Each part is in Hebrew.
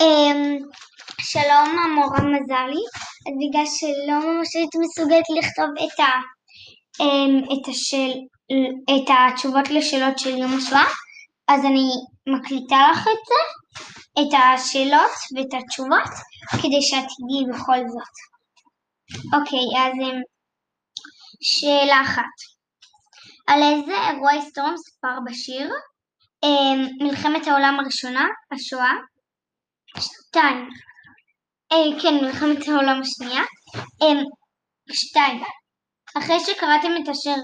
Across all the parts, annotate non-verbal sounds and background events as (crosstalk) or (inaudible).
אמ, שלום המורה מזלי, אז בגלל שלא ממש הייתי מסוגלת לכתוב את, ה, אמ, את, השאל, את התשובות לשאלות של יום השואה, אז אני מקליטה לך את זה, את השאלות ואת התשובות, כדי שאת תדעי בכל זאת. אוקיי, אז אמ, שאלה אחת. על איזה אירוע היסטורי מסופר בשיר? מלחמת העולם הראשונה, השואה, שתיים, אה, כן, מלחמת העולם השנייה. אה, שתיים, אחרי שקראתם את השיר,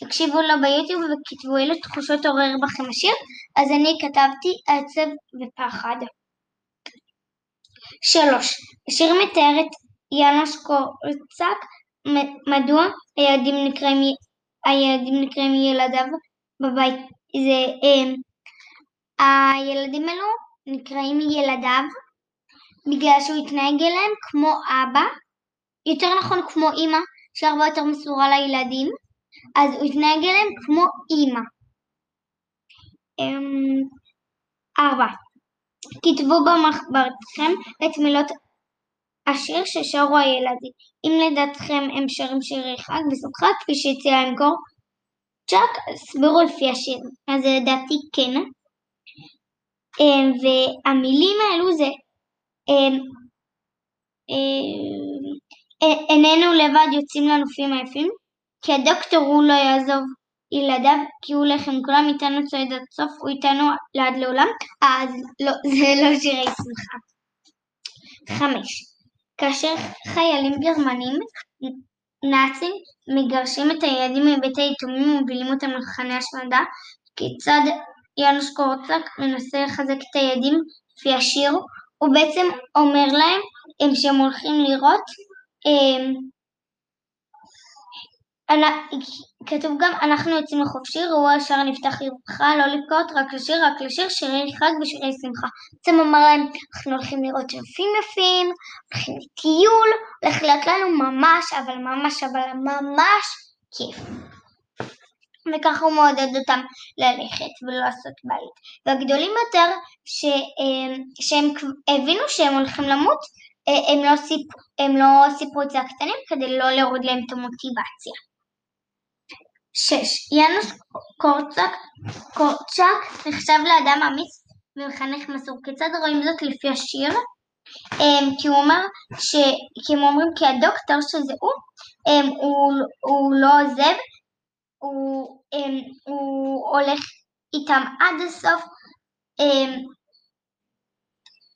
תקשיבו לו ביוטיוב וכתבו אילו תחושות עורר בכם השיר, אז אני כתבתי עצב ופחד. שלוש, השיר מתאר את יאנוש קורצק, מדוע הילדים נקראים, הילדים נקראים ילדיו בבית, זה, אה, הילדים אלו נקראים ילדיו בגלל שהוא התנהג אליהם כמו אבא, יותר נכון כמו אימא, שהרבה יותר מסורה לילדים, אז הוא התנהג אליהם כמו אימא. אמ, ארבע. כתבו במחברתכם את מילות השיר ששרו הילדים. אם לדעתכם הם שרים שירי חג ושמחה כפי שהציע קור צ'אק, הסבירו לפי השיר. אז לדעתי כן. אמ, והמילים האלו זה אמ, אמ, איננו לבד יוצאים לנופים היפים, כי הדוקטור הוא לא יעזוב ילדיו, כי הוא עם כולם איתנו צועד עד סוף, הוא איתנו לעד לעולם, אז לא, (laughs) זה לא שירי שמחה. חמש, כאשר חיילים גרמנים נאצים מגרשים את הילדים מבית היתומים ומובילים אותם למחנה השמדה, כיצד יאנוש קורצק מנסה לחזק את הילדים לפי השיר, הוא בעצם אומר להם שהם הולכים לראות, אמ, כתוב גם אנחנו יוצאים לחופשי, ראו השער נפתח לרווחה, לא לבכות, רק לשיר, רק לשיר, שירי חג ושירי שמחה. בעצם אמר להם, אנחנו הולכים לראות יפים יפים, הולכים לטיול, הולך להיות לנו ממש, אבל ממש, אבל ממש כיף. וככה הוא מעודד אותם ללכת ולא לעשות בית. והגדולים יותר, ש, שהם הבינו שהם הולכים למות, אה, הם לא, סיפ, הם לא סיפרו את זה הקטנים כדי לא להוריד להם את המוטיבציה. 6. יאנוס קורצ'ק, קורצ'ק נחשב לאדם אמיץ ומחנך מסור. כיצד רואים זאת לפי השיר? Um, כי הוא אומר, ש... כי הם אומרים כי הדוקטור שזה הוא, um, הוא, הוא לא עוזב הוא, um, הוא הולך איתם עד הסוף, um,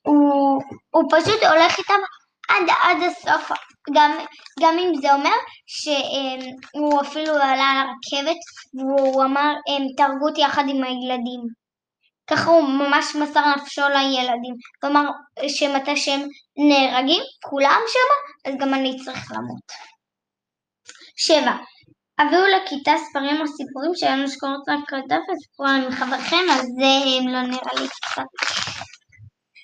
הוא, הוא פשוט הולך איתם עד עד הסוף, גם, גם אם זה אומר שהוא אפילו עלה על הרכבת והוא אמר um, תהרגו אותי יחד עם הילדים. ככה הוא ממש מסר נפשו לילדים. כלומר, שמתי שהם נהרגים, כולם שם, אז גם אני צריך למות. שבע, הביאו לכיתה ספרים או סיפורים שהיו נשקורות מהכתב וסיפרו עליהם מחברכם, אז זה לא נראה לי קצת